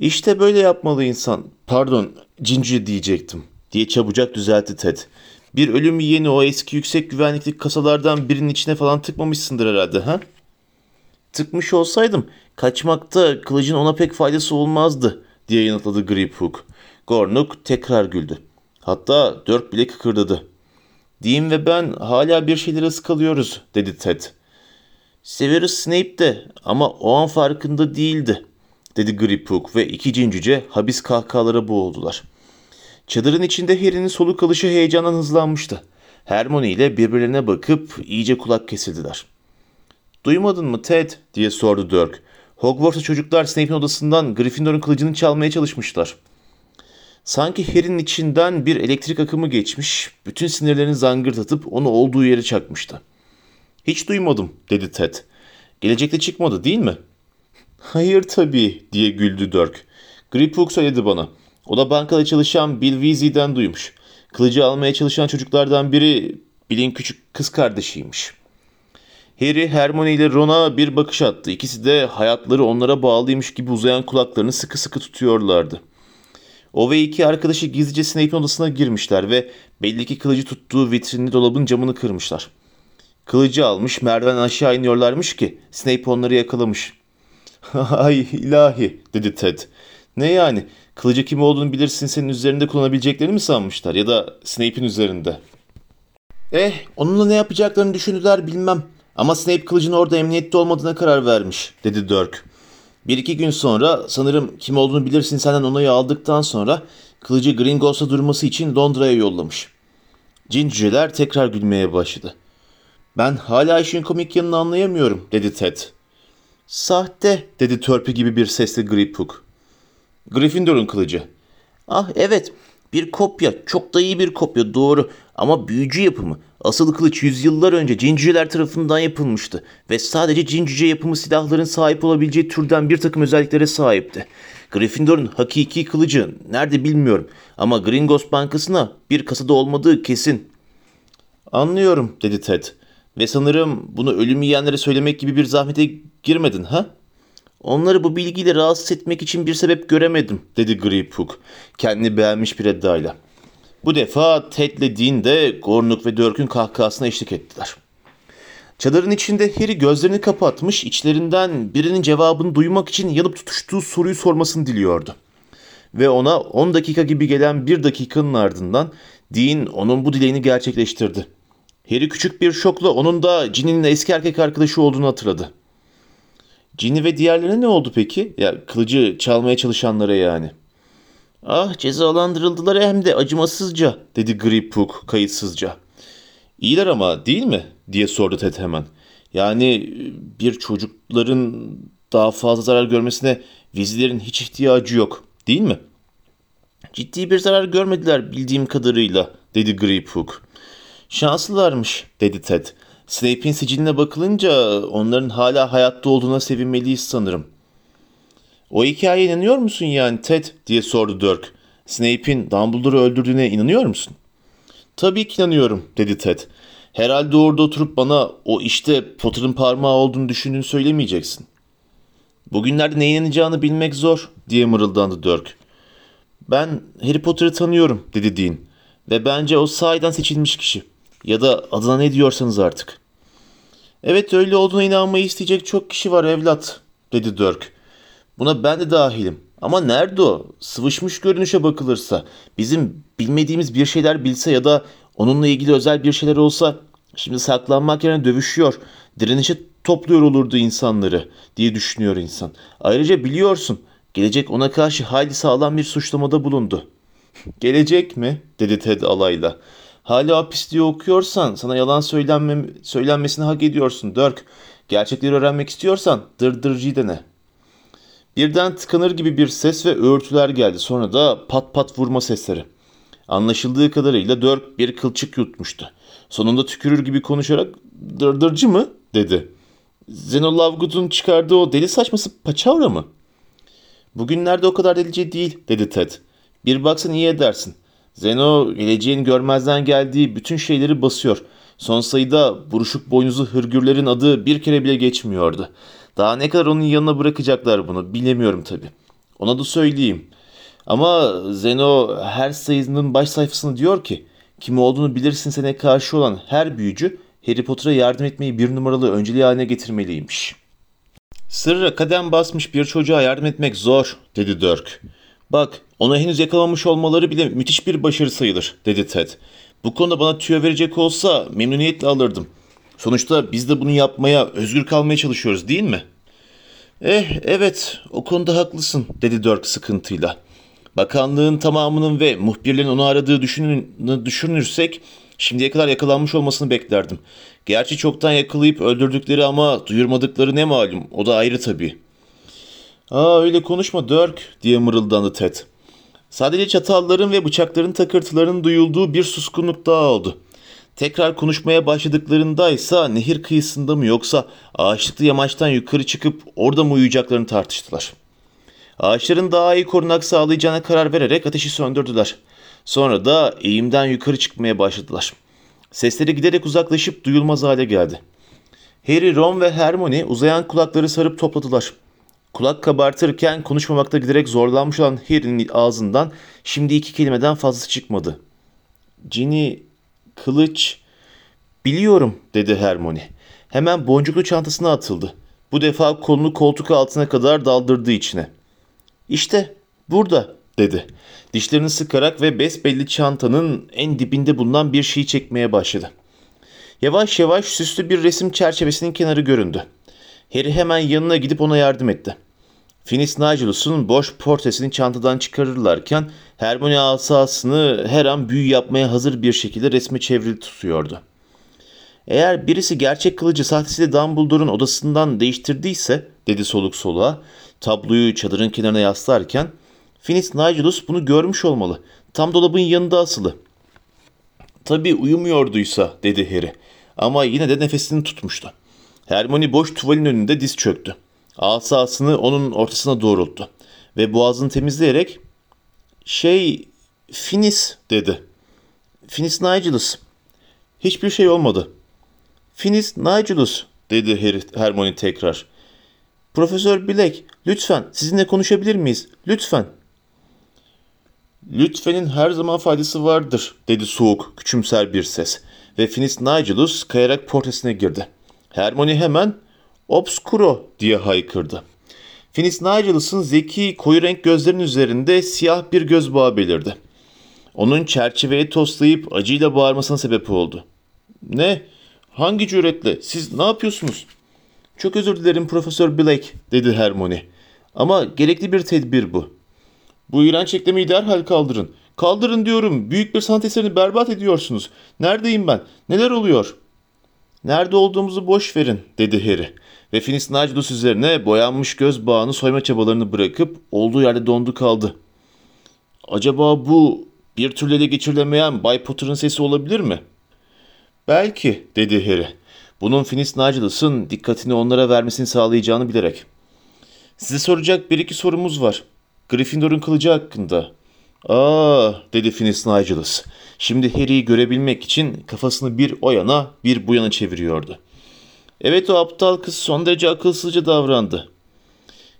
İşte böyle yapmalı insan. Pardon, cinci diyecektim diye çabucak düzeltti Ted. Bir ölüm yeni o eski yüksek güvenlikli kasalardan birinin içine falan tıkmamışsındır herhalde ha? Tıkmış olsaydım kaçmakta kılıcın ona pek faydası olmazdı diye yanıtladı Griphook. Gornuk tekrar güldü. Hatta dört bile kıkırdadı. Dean ve ben hala bir şeyleri ıskalıyoruz dedi Ted. Severus Snape de ama o an farkında değildi dedi Griphook ve iki cincüce habis kahkahalara boğuldular. Çadırın içinde Harry'nin soluk alışı heyecandan hızlanmıştı. Hermione ile birbirlerine bakıp iyice kulak kesildiler. Duymadın mı Ted diye sordu Dirk. Hogwarts'ta çocuklar Snape'in odasından Gryffindor'un kılıcını çalmaya çalışmışlar. Sanki Harry'nin içinden bir elektrik akımı geçmiş, bütün sinirlerini zangırdatıp onu olduğu yere çakmıştı. Hiç duymadım dedi Ted. Gelecekte çıkmadı değil mi? Hayır tabii diye güldü Dirk. Griphook söyledi bana. O da bankada çalışan Bill Weasley'den duymuş. Kılıcı almaya çalışan çocuklardan biri Bill'in küçük kız kardeşiymiş. Harry, Hermione ile Ron'a bir bakış attı. İkisi de hayatları onlara bağlıymış gibi uzayan kulaklarını sıkı sıkı tutuyorlardı. O ve iki arkadaşı gizlice Snape'in odasına girmişler ve belli ki kılıcı tuttuğu vitrinli dolabın camını kırmışlar. Kılıcı almış merdiven aşağı iniyorlarmış ki Snape onları yakalamış. (laughs) Ay ilahi dedi Ted. Ne yani? Kılıcı kim olduğunu bilirsin senin üzerinde kullanabileceklerini mi sanmışlar ya da Snape'in üzerinde? Eh onunla ne yapacaklarını düşündüler bilmem. Ama Snape kılıcın orada emniyette olmadığına karar vermiş dedi Dirk. Bir iki gün sonra sanırım kim olduğunu bilirsin senden onayı aldıktan sonra kılıcı Gringotts'a durması için Londra'ya yollamış. Cinciler tekrar gülmeye başladı. Ben hala işin komik yanını anlayamıyorum dedi Ted. Sahte dedi törpü gibi bir sesle Griphook. Gryffindor'un kılıcı. Ah evet bir kopya çok da iyi bir kopya doğru ama büyücü yapımı. Asıl kılıç yüzyıllar önce cinciler tarafından yapılmıştı ve sadece cincice yapımı silahların sahip olabileceği türden bir takım özelliklere sahipti. Gryffindor'un hakiki kılıcı nerede bilmiyorum ama Gringos Bankası'na bir kasada olmadığı kesin. Anlıyorum dedi Ted ve sanırım bunu ölüm yiyenlere söylemek gibi bir zahmete girmedin ha? Onları bu bilgiyle rahatsız etmek için bir sebep göremedim dedi Griphook kendini beğenmiş bir edayla. Bu defa Ted'le Dean de Gornuk ve Dörk'ün kahkahasına eşlik ettiler. Çadırın içinde Harry gözlerini kapatmış, içlerinden birinin cevabını duymak için yanıp tutuştuğu soruyu sormasını diliyordu. Ve ona 10 dakika gibi gelen bir dakikanın ardından Dean onun bu dileğini gerçekleştirdi. Harry küçük bir şokla onun da Ginny'nin eski erkek arkadaşı olduğunu hatırladı. Ginny ve diğerlerine ne oldu peki? Ya kılıcı çalmaya çalışanlara yani. Ah cezalandırıldılar hem de acımasızca dedi Griphook kayıtsızca. İyiler ama değil mi? diye sordu Ted hemen. Yani bir çocukların daha fazla zarar görmesine vizilerin hiç ihtiyacı yok değil mi? Ciddi bir zarar görmediler bildiğim kadarıyla dedi Griphook. Şanslılarmış dedi Ted. Snape'in siciline bakılınca onların hala hayatta olduğuna sevinmeliyiz sanırım. O hikayeye inanıyor musun yani Ted diye sordu Dirk. Snape'in Dumbledore'u öldürdüğüne inanıyor musun? Tabii ki inanıyorum dedi Ted. Herhalde orada oturup bana o işte Potter'ın parmağı olduğunu düşündüğünü söylemeyeceksin. Bugünlerde neye inanacağını bilmek zor diye mırıldandı Dirk. Ben Harry Potter'ı tanıyorum dedi Dean. Ve bence o sahiden seçilmiş kişi. Ya da adına ne diyorsanız artık. Evet öyle olduğuna inanmayı isteyecek çok kişi var evlat dedi Dirk. Buna ben de dahilim. Ama nerede o? Sıvışmış görünüşe bakılırsa, bizim bilmediğimiz bir şeyler bilse ya da onunla ilgili özel bir şeyler olsa şimdi saklanmak yerine dövüşüyor, direnişe topluyor olurdu insanları diye düşünüyor insan. Ayrıca biliyorsun gelecek ona karşı hayli sağlam bir suçlamada bulundu. (laughs) Gelecek mi? dedi Ted alayla. Hala hapisliği okuyorsan sana yalan söylenme, söylenmesini hak ediyorsun Dirk. Gerçekleri öğrenmek istiyorsan dırdırcı dene. Birden tıkanır gibi bir ses ve öğürtüler geldi. Sonra da pat pat vurma sesleri. Anlaşıldığı kadarıyla Dirk bir kılçık yutmuştu. Sonunda tükürür gibi konuşarak dırdırcı mı dedi. Zeno Lovegood'un çıkardığı o deli saçması paçavra mı? Bugünlerde o kadar delice değil dedi Ted. Bir baksan iyi edersin. Zeno geleceğin görmezden geldiği bütün şeyleri basıyor. Son sayıda buruşuk boynuzlu hırgürlerin adı bir kere bile geçmiyordu. Daha ne kadar onun yanına bırakacaklar bunu bilemiyorum tabii. Ona da söyleyeyim. Ama Zeno her sayısının baş sayfasını diyor ki kim olduğunu bilirsin sene karşı olan her büyücü Harry Potter'a yardım etmeyi bir numaralı önceliği haline getirmeliymiş. Sırra kadem basmış bir çocuğa yardım etmek zor dedi Dirk. Bak onu henüz yakalamamış olmaları bile müthiş bir başarı sayılır dedi Ted. Bu konuda bana tüyo verecek olsa memnuniyetle alırdım. Sonuçta biz de bunu yapmaya, özgür kalmaya çalışıyoruz değil mi? Eh evet o konuda haklısın dedi Dirk sıkıntıyla. Bakanlığın tamamının ve muhbirlerin onu aradığı düşünürsek şimdiye kadar yakalanmış olmasını beklerdim. Gerçi çoktan yakalayıp öldürdükleri ama duyurmadıkları ne malum o da ayrı tabii. Aa öyle konuşma Dirk diye mırıldandı Ted. Sadece çatalların ve bıçakların takırtılarının duyulduğu bir suskunluk daha oldu. Tekrar konuşmaya başladıklarında ise nehir kıyısında mı yoksa ağaçlıklı yamaçtan yukarı çıkıp orada mı uyuyacaklarını tartıştılar. Ağaçların daha iyi korunak sağlayacağına karar vererek ateşi söndürdüler. Sonra da eğimden yukarı çıkmaya başladılar. Sesleri giderek uzaklaşıp duyulmaz hale geldi. Harry, Ron ve Hermione uzayan kulakları sarıp topladılar. Kulak kabartırken konuşmamakta giderek zorlanmış olan Harry'nin ağzından şimdi iki kelimeden fazlası çıkmadı. Ginny Kılıç. Biliyorum dedi Hermione. Hemen boncuklu çantasına atıldı. Bu defa kolunu koltuk altına kadar daldırdı içine. İşte burada dedi. Dişlerini sıkarak ve besbelli çantanın en dibinde bulunan bir şeyi çekmeye başladı. Yavaş yavaş süslü bir resim çerçevesinin kenarı göründü. Harry hemen yanına gidip ona yardım etti. Finis Nigelus'un boş portresini çantadan çıkarırlarken Hermione asasını her an büyü yapmaya hazır bir şekilde resme çevrili tutuyordu. Eğer birisi gerçek kılıcı sahtesiyle Dumbledore'un odasından değiştirdiyse, dedi soluk soluğa, tabloyu çadırın kenarına yaslarken, Finis Nigelus bunu görmüş olmalı. Tam dolabın yanında asılı. Tabii uyumuyorduysa, dedi Harry. Ama yine de nefesini tutmuştu. Hermione boş tuvalin önünde diz çöktü. Asasını onun ortasına doğrulttu. Ve boğazını temizleyerek şey Finis dedi. Finis Nigelus. Hiçbir şey olmadı. Finis Nigelus dedi Harry, Hermione tekrar. Profesör Black lütfen sizinle konuşabilir miyiz? Lütfen. Lütfenin her zaman faydası vardır dedi soğuk küçümser bir ses ve Finis Nigelus kayarak portresine girdi. Hermione hemen obscuro diye haykırdı. Finis Nigelus'un zeki koyu renk gözlerinin üzerinde siyah bir göz bağı belirdi. Onun çerçeveye toslayıp acıyla bağırmasına sebep oldu. Ne? Hangi cüretle? Siz ne yapıyorsunuz? Çok özür dilerim Profesör Blake dedi Hermione. Ama gerekli bir tedbir bu. Bu iğrenç eklemeyi derhal kaldırın. Kaldırın diyorum. Büyük bir sanat eserini berbat ediyorsunuz. Neredeyim ben? Neler oluyor? Nerede olduğumuzu boş verin dedi Harry. Ve Finis Nigelus üzerine boyanmış göz bağını soyma çabalarını bırakıp olduğu yerde dondu kaldı. Acaba bu bir türlü ele geçirilemeyen Bay Potter'ın sesi olabilir mi? Belki dedi Harry. Bunun Finis Nigelus'un dikkatini onlara vermesini sağlayacağını bilerek. Size soracak bir iki sorumuz var. Gryffindor'un kılıcı hakkında. Aa dedi Finis Nigelus. Şimdi Harry'i görebilmek için kafasını bir o yana bir bu yana çeviriyordu. Evet o aptal kız son derece akılsızca davrandı.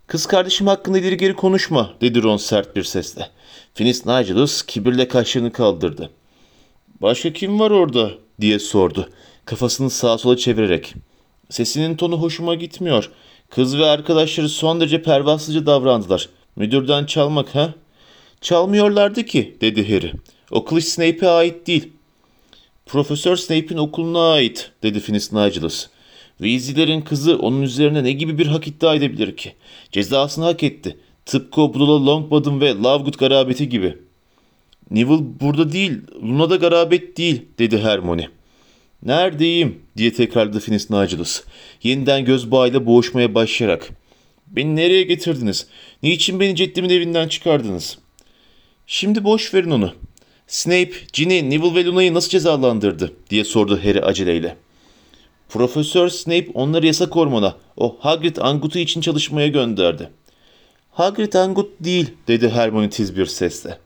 Kız kardeşim hakkında ileri geri konuşma dedi Ron sert bir sesle. Finis Nigelus kibirle kaşlarını kaldırdı. Başka kim var orada diye sordu. Kafasını sağa sola çevirerek. Sesinin tonu hoşuma gitmiyor. Kız ve arkadaşları son derece pervasızca davrandılar. Müdürden çalmak ha? Çalmıyorlardı ki dedi Harry. O kılıç Snape'e ait değil. Profesör Snape'in okuluna ait dedi Finis Nigelus. Weasley'lerin kızı onun üzerine ne gibi bir hak iddia edebilir ki? Cezasını hak etti. Tıpkı o Budala Longbottom ve Lovegood garabeti gibi. Neville burada değil, Luna da garabet değil dedi Hermione. Neredeyim diye tekrarladı Finis Nigelus. Yeniden göz bağıyla boğuşmaya başlayarak. Beni nereye getirdiniz? Niçin beni Ceddimin evinden çıkardınız? Şimdi boş verin onu. Snape, Ginny, Neville ve Luna'yı nasıl cezalandırdı diye sordu Harry aceleyle. Profesör Snape onları yasak ormana, o Hagrid Angut'u için çalışmaya gönderdi. Hagrid Angut değil dedi Hermione tiz bir sesle.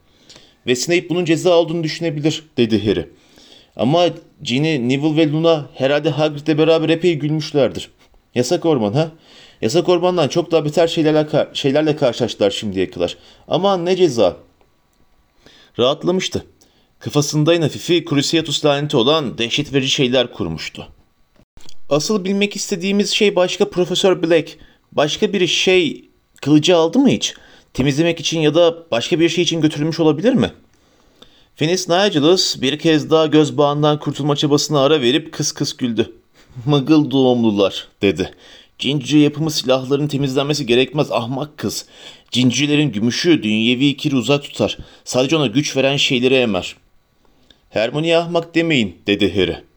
Ve Snape bunun ceza olduğunu düşünebilir dedi Harry. Ama Ginny, Neville ve Luna herhalde Hagrid'le beraber epey gülmüşlerdir. Yasak orman ha? Yasak ormandan çok daha beter şeylerle, şeylerle karşılaştılar şimdiye kadar. Aman ne ceza. Rahatlamıştı. Kafasında en hafifi Cruciatus laneti olan dehşet verici şeyler kurmuştu. Asıl bilmek istediğimiz şey başka Profesör Black. Başka bir şey kılıcı aldı mı hiç? Temizlemek için ya da başka bir şey için götürülmüş olabilir mi? Finis Nigelus bir kez daha göz bağından kurtulma çabasına ara verip kıs kıs güldü. (laughs) Mıgıl doğumlular dedi. Cinci yapımı silahların temizlenmesi gerekmez ahmak kız. Cincilerin gümüşü dünyevi kiri uzak tutar. Sadece ona güç veren şeyleri emer. Hermione ahmak demeyin dedi Harry.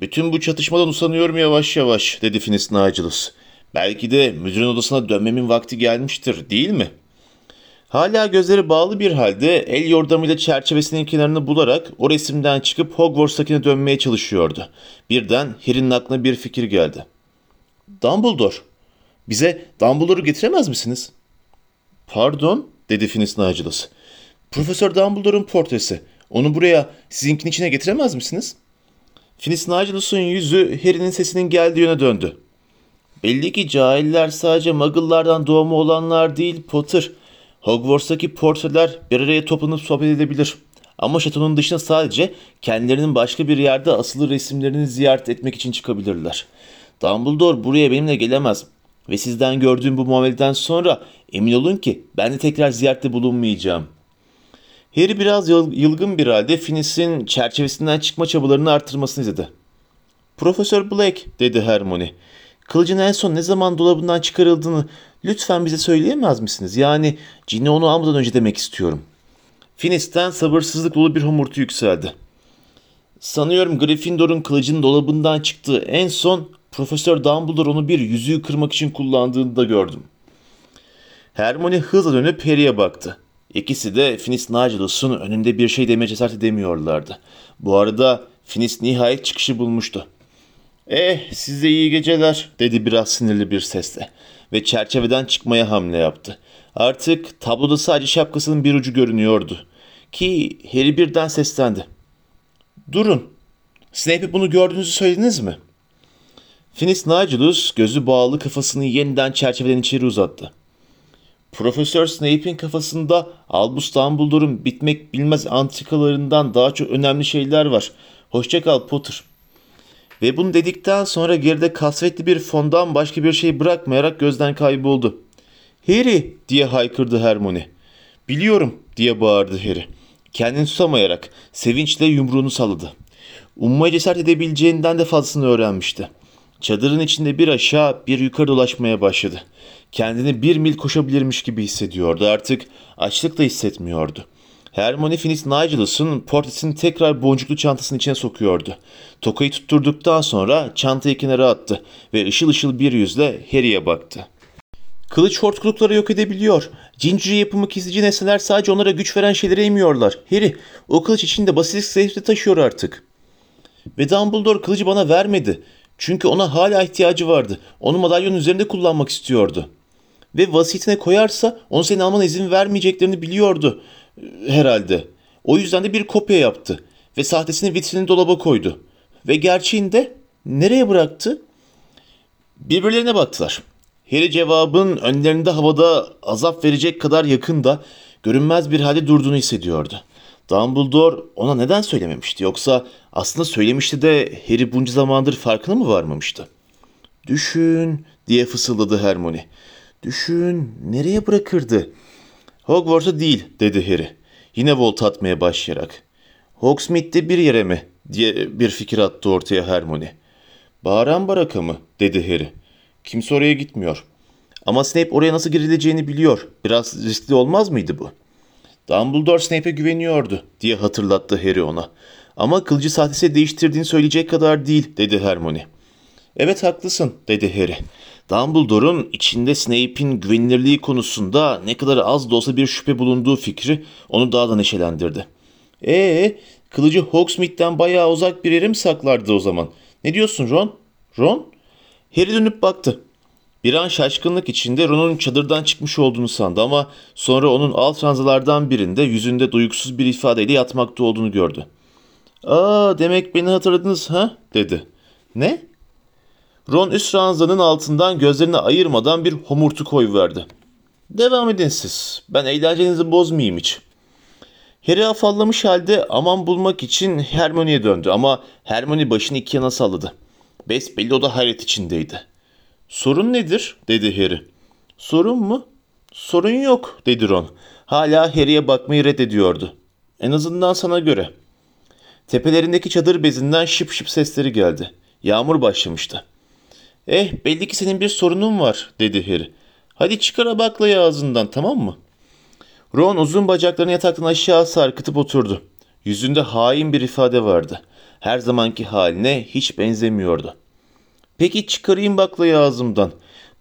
Bütün bu çatışmadan usanıyorum yavaş yavaş dedi Finis Nigelus. Belki de müdürün odasına dönmemin vakti gelmiştir değil mi? Hala gözleri bağlı bir halde el yordamıyla çerçevesinin kenarını bularak o resimden çıkıp Hogwarts'takine dönmeye çalışıyordu. Birden Harry'nin aklına bir fikir geldi. Dumbledore, bize Dumbledore'u getiremez misiniz? Pardon, dedi Finis Nigelus. Profesör Dumbledore'un portresi. Onu buraya sizinkinin içine getiremez misiniz? Finis Nigelus'un yüzü Harry'nin sesinin geldiği yöne döndü. Belli ki cahiller sadece muggle'lardan doğma olanlar değil Potter. Hogwarts'taki portreler bir araya toplanıp sohbet edebilir. Ama şatonun dışına sadece kendilerinin başka bir yerde asılı resimlerini ziyaret etmek için çıkabilirler. Dumbledore buraya benimle gelemez. Ve sizden gördüğüm bu muameleden sonra emin olun ki ben de tekrar ziyarette bulunmayacağım. Harry biraz yılgın bir halde Finis'in çerçevesinden çıkma çabalarını artırmasını izledi. Profesör Black dedi Hermione. Kılıcın en son ne zaman dolabından çıkarıldığını lütfen bize söyleyemez misiniz? Yani Ginny onu almadan önce demek istiyorum. Finis'ten sabırsızlık dolu bir homurtu yükseldi. Sanıyorum Gryffindor'un kılıcın dolabından çıktığı en son Profesör Dumbledore onu bir yüzüğü kırmak için kullandığını da gördüm. Hermione hızla dönüp Harry'e baktı. İkisi de Finis Nigelus'un önünde bir şey demeye cesaret edemiyorlardı. Bu arada Finis nihayet çıkışı bulmuştu. Eh size iyi geceler dedi biraz sinirli bir sesle ve çerçeveden çıkmaya hamle yaptı. Artık tabloda sadece şapkasının bir ucu görünüyordu. Ki Harry birden seslendi. Durun. Snape'e bunu gördüğünüzü söylediniz mi? Finis Nigelus gözü bağlı kafasını yeniden çerçeveden içeri uzattı. Profesör Snape'in kafasında Albus Dumbledore'un bitmek bilmez antikalarından daha çok önemli şeyler var. Hoşçakal Potter. Ve bunu dedikten sonra geride kasvetli bir fondan başka bir şey bırakmayarak gözden kayboldu. Harry diye haykırdı Hermione. Biliyorum diye bağırdı Harry. Kendini tutamayarak sevinçle yumruğunu salladı. Ummaya cesaret edebileceğinden de fazlasını öğrenmişti. Çadırın içinde bir aşağı bir yukarı dolaşmaya başladı. Kendini bir mil koşabilirmiş gibi hissediyordu. Artık açlık da hissetmiyordu. Hermione Finis Nigelus'un portresini tekrar boncuklu çantasının içine sokuyordu. Tokayı tutturduktan sonra çantayı kenara attı ve ışıl ışıl bir yüzle Harry'e baktı. Kılıç hortkulukları yok edebiliyor. Cinciri yapımı kesici nesneler sadece onlara güç veren şeyleri emiyorlar. Harry, o kılıç içinde basilisk zehri taşıyor artık. Ve Dumbledore kılıcı bana vermedi. Çünkü ona hala ihtiyacı vardı. Onu madalyonun üzerinde kullanmak istiyordu. Ve vasiyetine koyarsa onu senin almana izin vermeyeceklerini biliyordu e, herhalde. O yüzden de bir kopya yaptı. Ve sahtesini vitrinin dolaba koydu. Ve gerçeğini de nereye bıraktı? Birbirlerine baktılar. Harry cevabın önlerinde havada azap verecek kadar yakında, görünmez bir halde durduğunu hissediyordu. Dumbledore ona neden söylememişti yoksa aslında söylemişti de Harry bunca zamandır farkına mı varmamıştı? Düşün diye fısıldadı Hermione. Düşün nereye bırakırdı? Hogwarts'a değil dedi Harry. Yine volt atmaya başlayarak. Hogsmeade'de bir yere mi diye bir fikir attı ortaya Hermione. Bağıran baraka mı dedi Harry. Kimse oraya gitmiyor. Ama Snape oraya nasıl girileceğini biliyor. Biraz riskli olmaz mıydı bu? Dumbledore Snape'e güveniyordu diye hatırlattı Harry ona. Ama kılıcı sahtesi değiştirdiğini söyleyecek kadar değil dedi Hermione. Evet haklısın dedi Harry. Dumbledore'un içinde Snape'in güvenilirliği konusunda ne kadar az da olsa bir şüphe bulunduğu fikri onu daha da neşelendirdi. Ee, kılıcı Hogsmeade'den bayağı uzak bir yere mi saklardı o zaman? Ne diyorsun Ron? Ron? Harry dönüp baktı. Bir an şaşkınlık içinde Ron'un çadırdan çıkmış olduğunu sandı ama sonra onun alt ranzalardan birinde yüzünde duygusuz bir ifadeyle yatmakta olduğunu gördü. ''Aa demek beni hatırladınız ha?'' dedi. ''Ne?'' Ron üst ranzanın altından gözlerini ayırmadan bir homurtu koyuverdi. ''Devam edin siz. Ben eğlencenizi bozmayayım hiç.'' Harry afallamış halde aman bulmak için Hermione'ye döndü ama Hermione başını iki yana salladı. Besbelli o da hayret içindeydi. Sorun nedir? dedi Harry. Sorun mu? Sorun yok dedi Ron. Hala Harry'e bakmayı reddediyordu. En azından sana göre. Tepelerindeki çadır bezinden şıp şıp sesleri geldi. Yağmur başlamıştı. Eh belli ki senin bir sorunun var dedi Harry. Hadi çıkar baklayı ağzından tamam mı? Ron uzun bacaklarını yataktan aşağı sarkıtıp oturdu. Yüzünde hain bir ifade vardı. Her zamanki haline hiç benzemiyordu. Peki çıkarayım baklayı ağzımdan.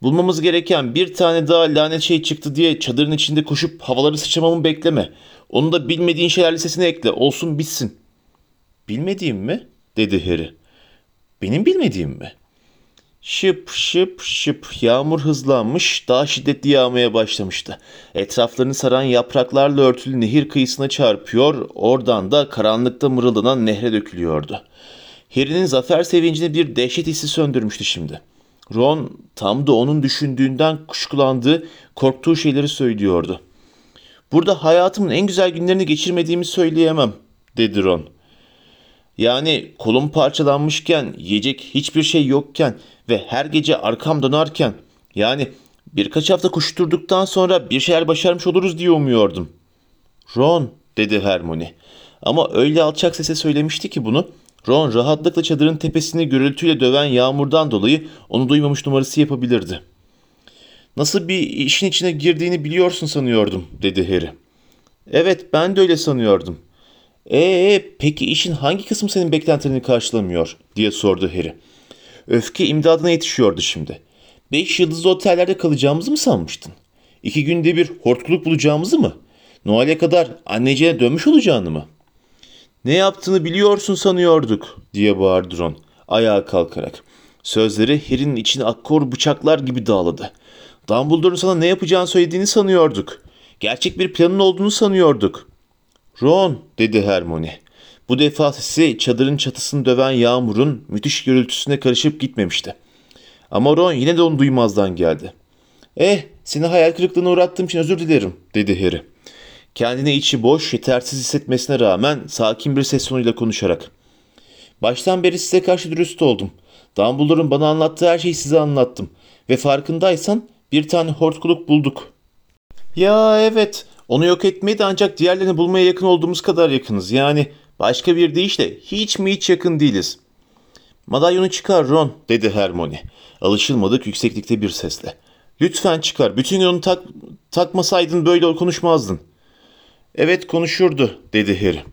Bulmamız gereken bir tane daha lanet şey çıktı diye çadırın içinde koşup havaları sıçramamı bekleme. Onu da bilmediğin şeyler listesine ekle. Olsun bitsin. Bilmediğim mi? dedi Harry. Benim bilmediğim mi? Şıp şıp şıp yağmur hızlanmış, daha şiddetli yağmaya başlamıştı. Etraflarını saran yapraklarla örtülü nehir kıyısına çarpıyor, oradan da karanlıkta mırıldanan nehre dökülüyordu. Harry'nin zafer sevincini bir dehşet hissi söndürmüştü şimdi. Ron tam da onun düşündüğünden kuşkulandığı, korktuğu şeyleri söylüyordu. Burada hayatımın en güzel günlerini geçirmediğimi söyleyemem, dedi Ron. Yani kolum parçalanmışken, yiyecek hiçbir şey yokken ve her gece arkam dönerken, yani birkaç hafta koşturduktan sonra bir şeyler başarmış oluruz diye umuyordum. Ron, dedi Hermione. Ama öyle alçak sese söylemişti ki bunu, Ron rahatlıkla çadırın tepesini gürültüyle döven yağmurdan dolayı onu duymamış numarası yapabilirdi. Nasıl bir işin içine girdiğini biliyorsun sanıyordum, dedi Harry. Evet, ben de öyle sanıyordum. Ee, peki işin hangi kısmı senin beklentilerini karşılamıyor, diye sordu Harry. Öfke imdadına yetişiyordu şimdi. Beş yıldızlı otellerde kalacağımızı mı sanmıştın? İki günde bir hortkuluk bulacağımızı mı? Noel'e kadar anneciğine dönmüş olacağını mı?'' Ne yaptığını biliyorsun sanıyorduk diye bağırdı Ron ayağa kalkarak. Sözleri Harry'nin içine akkor bıçaklar gibi dağladı. Dumbledore'un sana ne yapacağını söylediğini sanıyorduk. Gerçek bir planın olduğunu sanıyorduk. Ron dedi Hermione. Bu defa sesi çadırın çatısını döven yağmurun müthiş gürültüsüne karışıp gitmemişti. Ama Ron yine de onu duymazdan geldi. Eh seni hayal kırıklığına uğrattığım için özür dilerim dedi Harry kendine içi boş, yetersiz hissetmesine rağmen sakin bir ses tonuyla konuşarak. Baştan beri size karşı dürüst oldum. Dumbledore'un bana anlattığı her şeyi size anlattım. Ve farkındaysan bir tane hortkuluk bulduk. Ya evet, onu yok etmeye de ancak diğerlerini bulmaya yakın olduğumuz kadar yakınız. Yani başka bir deyişle hiç mi hiç yakın değiliz. Madalyonu çıkar Ron, dedi Hermione. Alışılmadık yükseklikte bir sesle. Lütfen çıkar. Bütün gün onu tak takmasaydın böyle konuşmazdın. Evet konuşurdu, dedi Harry.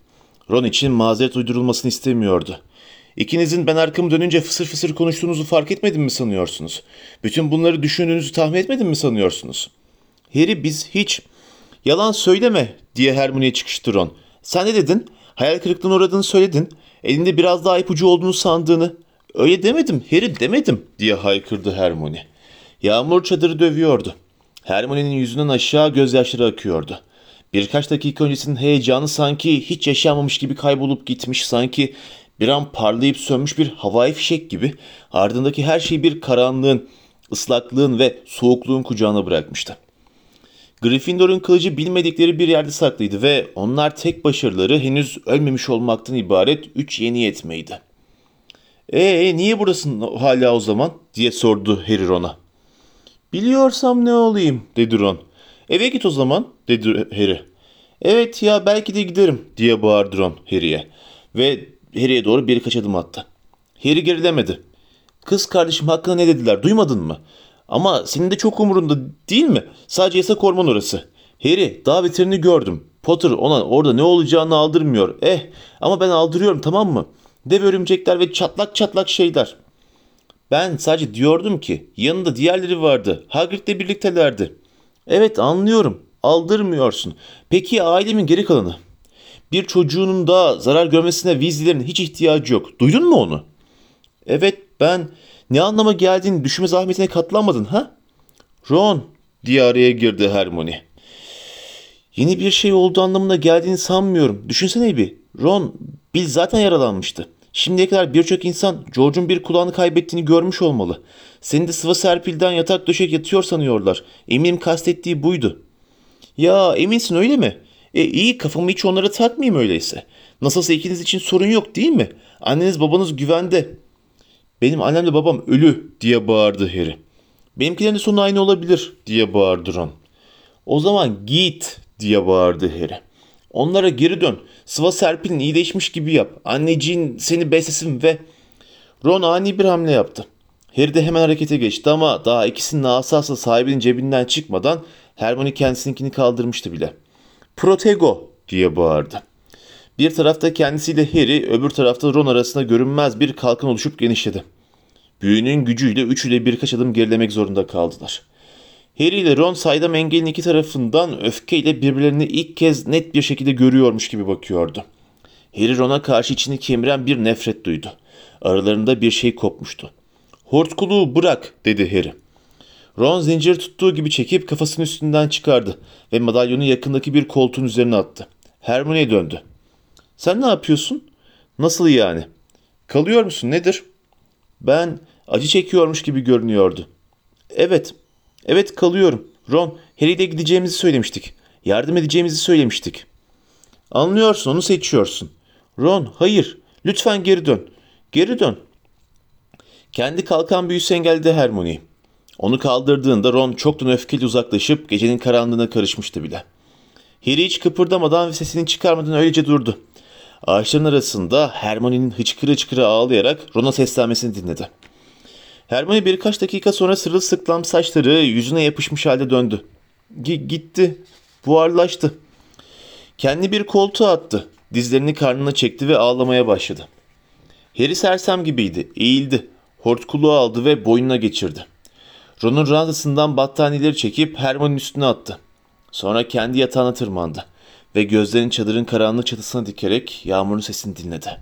Ron için mazeret uydurulmasını istemiyordu. İkinizin ben arkamı dönünce fısır fısır konuştuğunuzu fark etmedim mi sanıyorsunuz? Bütün bunları düşündüğünüzü tahmin etmedim mi sanıyorsunuz? Harry biz hiç... Yalan söyleme diye Hermione'ye çıkıştı Ron. Sen ne dedin? Hayal kırıklığına uğradığını söyledin. Elinde biraz daha ipucu olduğunu sandığını. Öyle demedim Harry demedim diye haykırdı Hermione. Yağmur çadırı dövüyordu. Hermione'nin yüzünden aşağı gözyaşları akıyordu. Birkaç dakika öncesinin heyecanı sanki hiç yaşanmamış gibi kaybolup gitmiş, sanki bir an parlayıp sönmüş bir havai fişek gibi ardındaki her şeyi bir karanlığın, ıslaklığın ve soğukluğun kucağına bırakmıştı. Gryffindor'un kılıcı bilmedikleri bir yerde saklıydı ve onlar tek başarıları henüz ölmemiş olmaktan ibaret üç yeni yetmeydi. ''Ee niye buradasın hala o zaman?'' diye sordu Harry Ron'a. ''Biliyorsam ne olayım?'' dedi Ron. ''Eve git o zaman'' dedi Harry. ''Evet ya belki de giderim'' diye bağırdı Ron Harry'e ve Harry'e doğru birkaç adım attı. Harry gerilemedi. ''Kız kardeşim hakkında ne dediler duymadın mı?'' Ama senin de çok umurunda değil mi? Sadece yasak orman orası. Harry daha beterini gördüm. Potter ona orada ne olacağını aldırmıyor. Eh ama ben aldırıyorum tamam mı? Dev örümcekler ve çatlak çatlak şeyler. Ben sadece diyordum ki yanında diğerleri vardı. Hagrid'le birliktelerdi. Evet anlıyorum. Aldırmıyorsun. Peki ailemin geri kalanı? Bir çocuğunun da zarar görmesine Weasley'lerin hiç ihtiyacı yok. Duydun mu onu? Evet ben ne anlama geldiğini düşünme zahmetine katlanmadın ha? Ron diye araya girdi Hermione. Yeni bir şey olduğu anlamına geldiğini sanmıyorum. Düşünsene bir. Ron, Bill zaten yaralanmıştı. Şimdiye kadar birçok insan George'un bir kulağını kaybettiğini görmüş olmalı. Seni de sıva serpilden yatak döşek yatıyor sanıyorlar. Eminim kastettiği buydu. Ya eminsin öyle mi? E iyi kafamı hiç onlara takmayayım öyleyse. Nasılsa ikiniz için sorun yok değil mi? Anneniz babanız güvende. Benim annemle babam ölü diye bağırdı Harry. Benimkilerin de sonu aynı olabilir diye bağırdı Ron. O zaman git diye bağırdı Harry. Onlara geri dön. Sıva Serpil'in iyileşmiş gibi yap. Anneciğin seni beslesin ve... Ron ani bir hamle yaptı. Harry de hemen harekete geçti ama daha ikisinin asası sahibinin cebinden çıkmadan Hermione kendisininkini kaldırmıştı bile. Protego diye bağırdı. Bir tarafta kendisiyle Harry, öbür tarafta Ron arasında görünmez bir kalkan oluşup genişledi. Büyünün gücüyle üçü de birkaç adım gerilemek zorunda kaldılar. Harry ile Ron saydam engelin iki tarafından öfkeyle birbirlerini ilk kez net bir şekilde görüyormuş gibi bakıyordu. Harry Ron'a karşı içini kemiren bir nefret duydu. Aralarında bir şey kopmuştu. Hortkuluğu bırak dedi Harry. Ron zincir tuttuğu gibi çekip kafasının üstünden çıkardı ve madalyonu yakındaki bir koltuğun üzerine attı. Hermione'ye döndü. Sen ne yapıyorsun? Nasıl yani? Kalıyor musun nedir? Ben acı çekiyormuş gibi görünüyordu. Evet, evet kalıyorum. Ron, Harry ile gideceğimizi söylemiştik. Yardım edeceğimizi söylemiştik. Anlıyorsun, onu seçiyorsun. Ron, hayır. Lütfen geri dön. Geri dön. Kendi kalkan büyüsü engelledi Hermione'yi. Onu kaldırdığında Ron çoktan öfkeli uzaklaşıp gecenin karanlığına karışmıştı bile. Harry hiç kıpırdamadan ve sesini çıkarmadan öylece durdu. Ağaçların arasında Hermione'nin hıçkırı hıçkırı ağlayarak Ron'a seslenmesini dinledi. Hermione birkaç dakika sonra sırılsıklam saçları yüzüne yapışmış halde döndü. G- gitti. Buharlaştı. Kendi bir koltuğa attı. Dizlerini karnına çekti ve ağlamaya başladı. Harry sersem gibiydi. Eğildi. Hortkuluğu aldı ve boynuna geçirdi. Ron'un rantasından battaniyeleri çekip Hermione'nin üstüne attı. Sonra kendi yatağına tırmandı ve gözlerini çadırın karanlık çatısına dikerek yağmurun sesini dinledi.